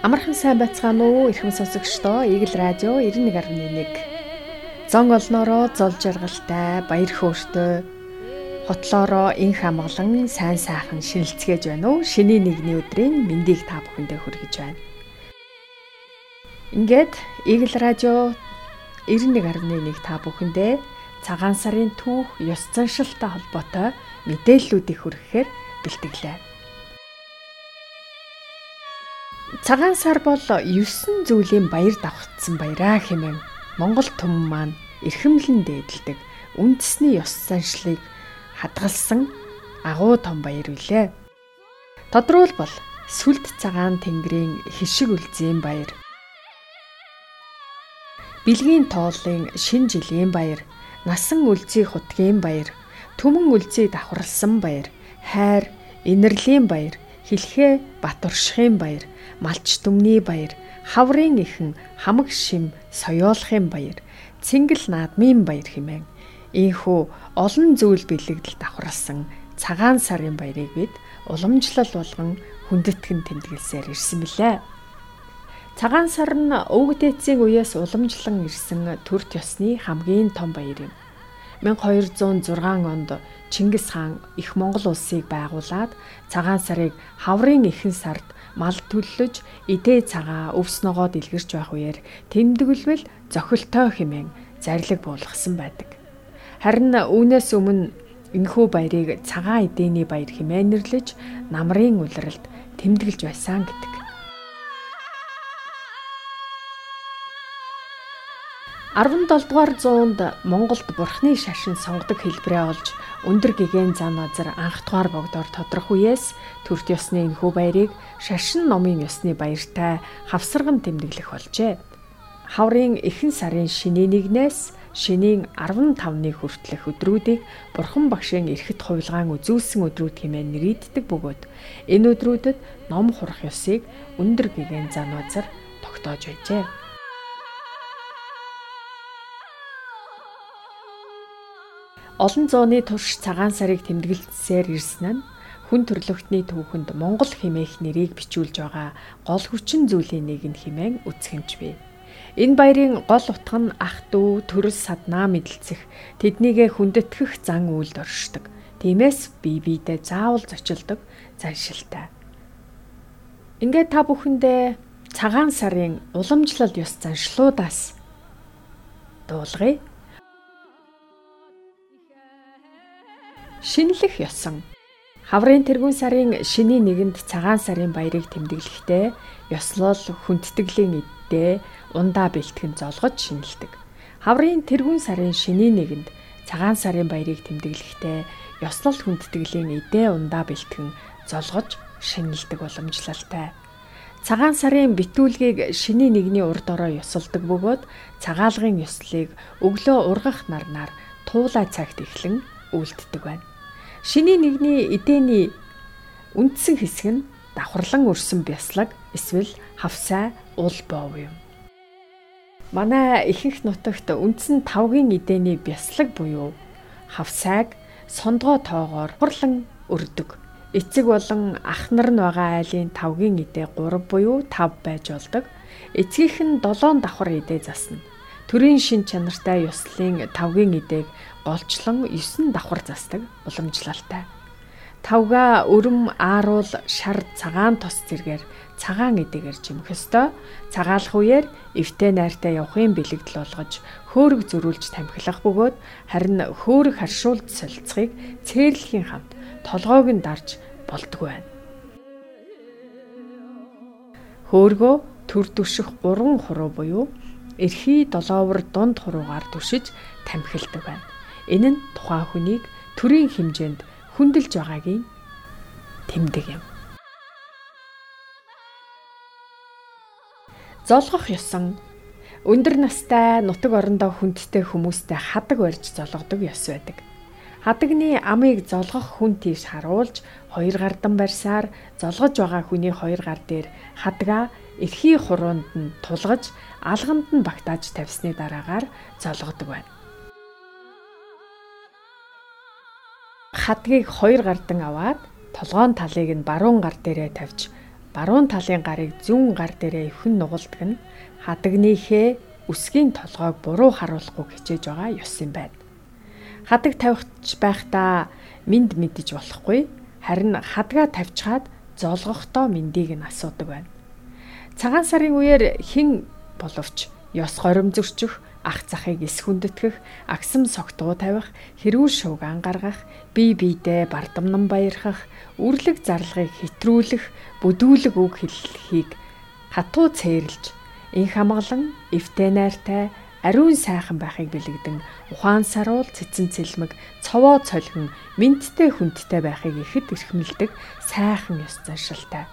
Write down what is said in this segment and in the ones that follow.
Амархан сайн байцгаана уу? Ирхэм сонсогчдоо Игэл радио 91.1. Зон олноороо зол жаргалтай, баяр хөөртэй хотлоороо инх амгалан сайн сайхан шинэлцгээж байна уу? Шинийн нэгний өдрийн мэндийг та бүхэндээ хүргэж байна. Ингээд Игэл радио 91.1 та бүхэндээ цагаан сарын түүх ёс заншилтай холбоотой мэдээллүүдийг хүргэхээр бэлтгэлээ. Цагаан сар бол 9 зүйлийн баяр давхцсан баяраа хэмээн Монгол түмэн маань эрхэмлэн дээдэлдэг үндэсний ёс заншлыг хадгалсан агуу том баяр үлээ. Тодруулбал сүлд цагаан тэнгэрийн хишиг үлзийн баяр. Билгийн тооллын шин жилийн баяр, насан үлзий хутгийн баяр, түмэн үлзий давхарлсан баяр, хайр, инэрлийн баяр, Хилхээ Батуршихын баяр, Малч дүмний баяр, Хаврын ихэн Хамаг шим соёолохын баяр, Цингэл наадмын баяр хэмээн ийхүү олон зүйл бэлэгдэл давхарласан цагаан сарын баярыг бид уламжлал болгон хүндэтгэн тэмдэглэсээр ирсэн билээ. Цагаан сар нь өвөг дээдсийн үеэс уламжлан ирсэн төр төсны хамгийн том баяр юм. 1206 онд Чингис хаан их Монгол улсыг байгуулад цагаан сарыг хаврын эхэн сард мал төллөж идээ цагаа өвс ногоо дэлгэрч байх үеэр тэмдэглвэл зохилтой хэмээн зарлиг буулгасан байдаг. Харин үүнээс өмнө энэхүү баярыг цагаан эдээний баяр хэмээн нэрлэж намрын улиралд тэмдэглэж байсан гэдэг. 17 дугаар зуунд Монголд бурхны шашин сонгодог хэлбэрээ олж өндөр гигэн зам назар анх дугаар богдоор тодрох үеэс төрт ёсны энхүү баярыг шашин номын ёсны баяртай хавсарган тэмдэглэх болжээ. Хаврын эхэн сарын шинийн нэгнээс шинийн 15-ны хүртэлх өдрүүдийг бурхан багшийн эрхэт хувилгаан үзүүлсэн өдрүүд хэмээн нэрийддэг бөгөөд энэ өдрүүдэд ном хурах ёсыг өндөр гигэн зам назар тогтоож байжээ. Олон зууны турш цагаан сарыг тэмдэглэсээр ирсэн нь хүн төрлөختний түүхэнд Монгол хэмээх нэрийг бичүүлж байгаа гол хүчин зүйлийн нэг нь хэмээн үцхэмж бий. Энэ баярын гол утга нь ах дүү төрөл саднаа мэдлцэх, тэднийгэ хүндэтгэх зан үйлд оршдог. Тиймээс бие биедээ заавал зочилдог заншилтай. Ингээд та бүхэндээ цагаан сарын уламжлал ёс заншлуудаас дуулгая. Шинэлэх ёсон. Хаврын тэргүүн сарын шинийн нэгэнд цагаан сарын баярыг тэмдэглэхдээ ёслол хүндтгэлийн эддээ ундаа бэлтгэн золгож шинэлдэг. Хаврын тэргүүн сарын шинийн нэгэнд цагаан сарын баярыг тэмдэглэхдээ ёслол хүндтгэлийн эдээ ундаа бэлтгэн золгож шинэлдэг боломжлолтой. Цагаан сарын битүүлгийг шинийн нэгний урд ороо ёсолдог бөгөөд цагаалгын ёслолыг өглөө ургах нарнаар туулай цагт эхлэн үлддэг байна. Шинийн нэгний эдээний үндсэн хэсэг нь давхарлан өрсөн бяслаг эсвэл хавсай уул боов юм. Манай ихэнх нутагт үндсэн тавгийн эдээний бяслаг буюу хавсайг сондгоо тоогоор хурлан өрдөг. Эцэг болон ах нар нь байгаа айлын тавгийн эдээ 3 буюу 5 байж болдог. Эцгийнх нь 7 давхар эдээ засна. Төрийн шин чанартай ёслолын тавгийн эдээг голчлон 9 давхар засдаг уламжлалтай. Тавга өрөм ааруул шар цагаан тос зэргээр цагаан эдэгээр жимэх ёстой. Цагаалах үеэр эвтэй найртай явахын бэлэгдэл болгож хөөрөг зөрүүлж тамхилах бөгөөд харин хөөрөг харшуулт солилцохыг цээрлэхийн хамт толгойг нь дарж болдгоо байна. Хөөргөө төр түших 3 хуруу буюу эрхий долоовор дунд хуруугаар түшиж тамхилдаг байна. Энэ нь тухайн хүнийг төрийн хэмжээнд хүндэлж байгаагийн тэмдэг юм. Золгох ёсон өндөр настай нутаг орондоо хүндтэй хүмүүстэй хадаг барьж золгодог ёс байдаг. Хадагны амыг золгох хүн тийш харуулж хоёр гардан барьсаар золгож байгаа хүний хоёр гар дээр хадгаа эрхий хуруунд нь тулгаж алганд нь багтааж тавьсны дараагаар золгодог байна. Хадгийг хоёр гардан аваад толгоон талыг нь баруун гар дээрээ тавьж баруун талын гарыг зүүн гар дээрээ өвхөн нугалдаг нь хадагныхээ үсгийн толгойг буруу харуулахгүй хичээж байгаа ёс юм байна. Хадаг тавьж байхдаа минд мэдэж болохгүй харин хадгаа тавьчихад золгохдоо мэндийг нь асуудаг байна. Цагаан сарын үеэр хэн боловч ёс горим зөрчих ах захыг эс хүндэтгэх, агсам согтгоо тавих, хэрүүл шууг ангаргах, бие биедээ бардамнан баярхах, үрлэг зарлагыг хэтрүүлэх, бүдүүлэг үг хэллэхийг хатуу цээрлж, инх хамгалан, эвтэй найртай, ариун сайхан байхыг бэлэгдэн ухаан саруул цэцэн цэлмэг цовоо цолгон мэдтэй хүндтэй байхыг ихэд эрхмэлдэг сайхан ёс заншилтай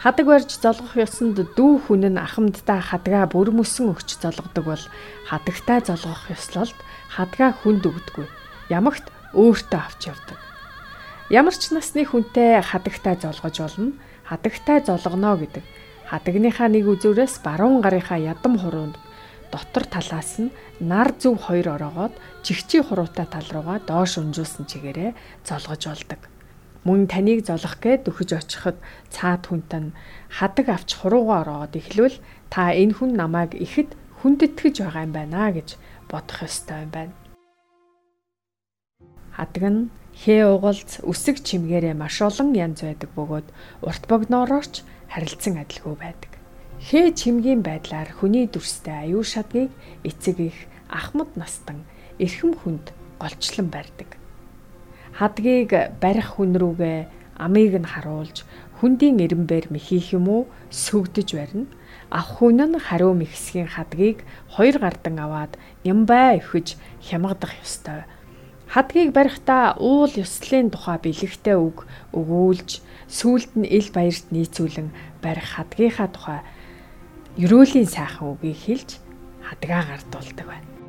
Хадаг барьж золгох ёсонд дүү хүн нь ахмаддаа хадгаа бүр мөсөн өгч золгодог бол хадагтай золгох ёслолд хадгаа хүнд өгдөггүй. Ямагт өөртөө авч явдаг. Ямар ч насны хүнтэй хадагтай золгож болно. Хадагтай золгоно гэдэг. Хадагныхаа нэг үзүүрээс баруун гарынхаа ядам хуруунд дотор талаас нь нар зүв хоёр ороогоод жигчийн хуруутай тал руугаа доош унжуулсан чигээрээ золгож болдог. Мөн таныг золох гээд дөхөж очиход цаад хүнтэн хадаг авч хуруугаа ороод эхлвэл та энэ хүн намайг ихэд хүндэтгэж байгаа юм байна гэж бодох ёстой юм байна. Хадаг нь хээ угалц үсэг чимгээрээ маш олон янз байдаг бөгөөд урт богноорооч харилцан адилгүй байдаг. Хээ чимгийн байдлаар хүний дүрстэй аюу шатгийг эцэг их ахмад настан эрхэм хүнд голчлон барьдаг хадгийг барих хүн рүүгээ амийг нь харуулж хүндийн ирэмбээр мэхийх юм уу сүгдэж барина. Ах хүн нь хариу мэхсгийн хадгийг хоёр гардан аваад нямбай өхөж хямгадах ёстой. Хадгийг барихдаа уул ёслолын тухай бэлэгтэй үг өгүүлж сүулт нь ил баярт нийцүүлэн барих хадгийнхаа тухай ерөөлийн сайхан үгийг хэлж хадгаа гардуулдаг байна.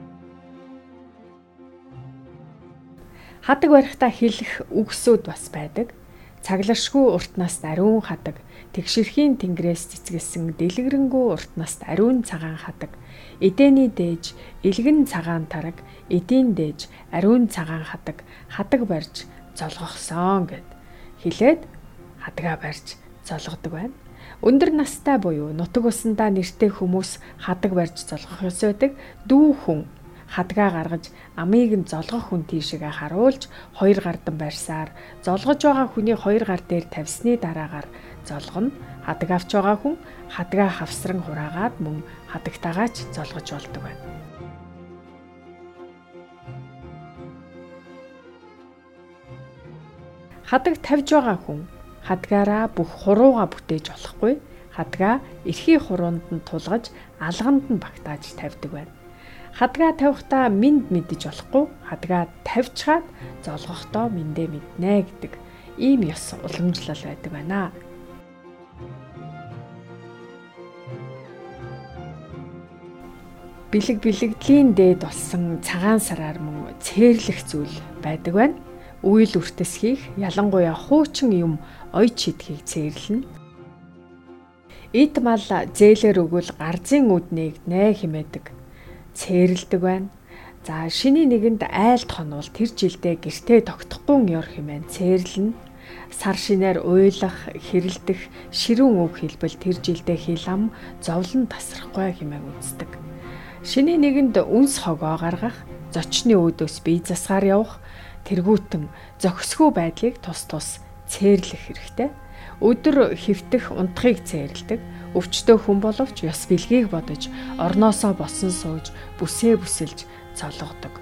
Хадаг барихтаа хэлэх үгсүүд бас байдаг. Цаглашгүй уртнаас ариун хадаг, тэгшэрхийн тэнгэрээс цэцгэлсэн дэлгэрэнгүй уртнаас ариун цагаан хадаг, эдэний дээж илгэн цагаан тараг, эдийн дээж ариун цагаан хадаг, хадаг барьж золгохсон гэд хэлээд хадгаа барьж золгодог байна. Өндөр настай буюу нутаг усандаа нэртэй хүмүүс хадаг барьж золгох ёс байдаг. Дүү хүн хадгаа гаргаж амийг нь золгох хүн тийшээгээ харуулж хоёр гардан барьсаар золгож байгаа хүний хоёр гар дээр тавьсны дараагаар золгоно. Хадаг авч байгаа хүн хадгаа хавсран хураагаад мөн хадагтаагаач золгож болдог байна. Хадаг тавьж байгаа хүн хадгаараа бүх хурууга бүтээж болохгүй. Хадгаа эрхий хуруунд нь тулгаж алганд нь багтааж тавьдаг байна хадгаа тавихтаа минд мэдэж болохгүй хадгаа тавьчихад золгохдоо миндээ мэднэ гэдэг ийм ёс уламжлал байдаг байна. Бэлэг бэлэгдлийн дээд болсон цагаан сараар мөн цээрлэх зүйл байдаг байна. Үйл үртэс хийх, ялангуяа хуучин юм ойч идхийг цээрлэнэ. Эд мал зээлэр өгвөл гарзын үднийг нэ химээдэг цээрэлдэг байна. За шиний нэгэнд айлт хонвол тэр жилдээ гэртээ тогтохгүй ёр хэмээн цээрлэн сар шинээр уйлах, хэрэлдэх, ширүүн үг хэлбэл тэр жилдээ хилам зовлон тасрахгүй хэмээн үздэг. Шиний нэгэнд үнс хогоо гаргах, зочны өөдөөс бие засгаар явах, тэргүүтэн зохисгүй байдлыг тус тус цээрлэх хэрэгтэй. Өдөр хөвтөх унтахыг цээрлдэг өвчтөө хүн боловч ёс бэлгийг бодож орноосоо босон сууж бүсээ бүсэлж цолгодог.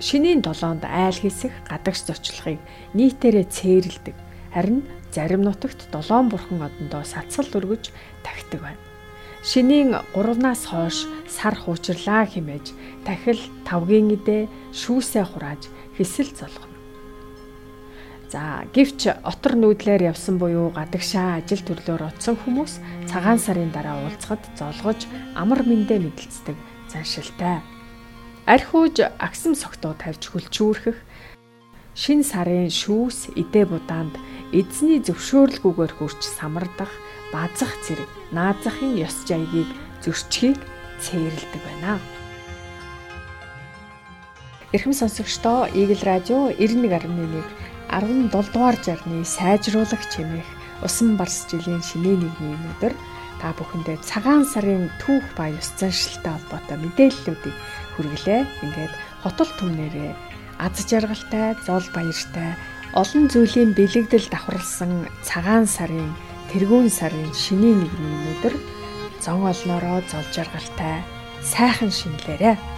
Шинийн долоонд айл хийсэх гадагш зочлохыг нийтээрээ цээрлдэг. Харин зарим нутагт долоон бурхан одондоо сацсал өргөж тагтдаг байна. Шинийн 3-наас хойш сар хуучрлаа хэмээж тахил тавгийн идэ шүүсээ хурааж хэсэл золгоно. За гівч отор нүүдлэр явсан буюу гадагшаа ажил төрлөөр утсан хүмүүс цагаан сарын дараа уулзахад золгож амар мэндэ мэдлцдэг заншилтай. Архиуж агсам согтуу тавьж хөлчүүрхэх шин сарын шүүс идэ будаанд эзний зөвшөөрлгүйгээр хурч самардах базах зэрэг наазахын ёс жайгийг зөрчихийг цээрэлдэг байна. Эрхэм сонсогчдоо Eagle Radio 91.1 17 дугаар жарны сайжруулах чимээх Усан барс жилийн шинэ нэгний өнөөдөр та бүхэндээ цагаан сарын түүх ба ёс заншилтай холбоотой мэдээллүүдийг хүргэлээ. Ингээд хотол түмнэрээ аз жаргалтай, зол баяртай олон зүйлийн бэлэгдэл давхарлсан цагаан сарын тэргүүн сарын шинэ нэгний өнөөдөр зон олноороо зол жаргалтай сайхан шинэлээрэ.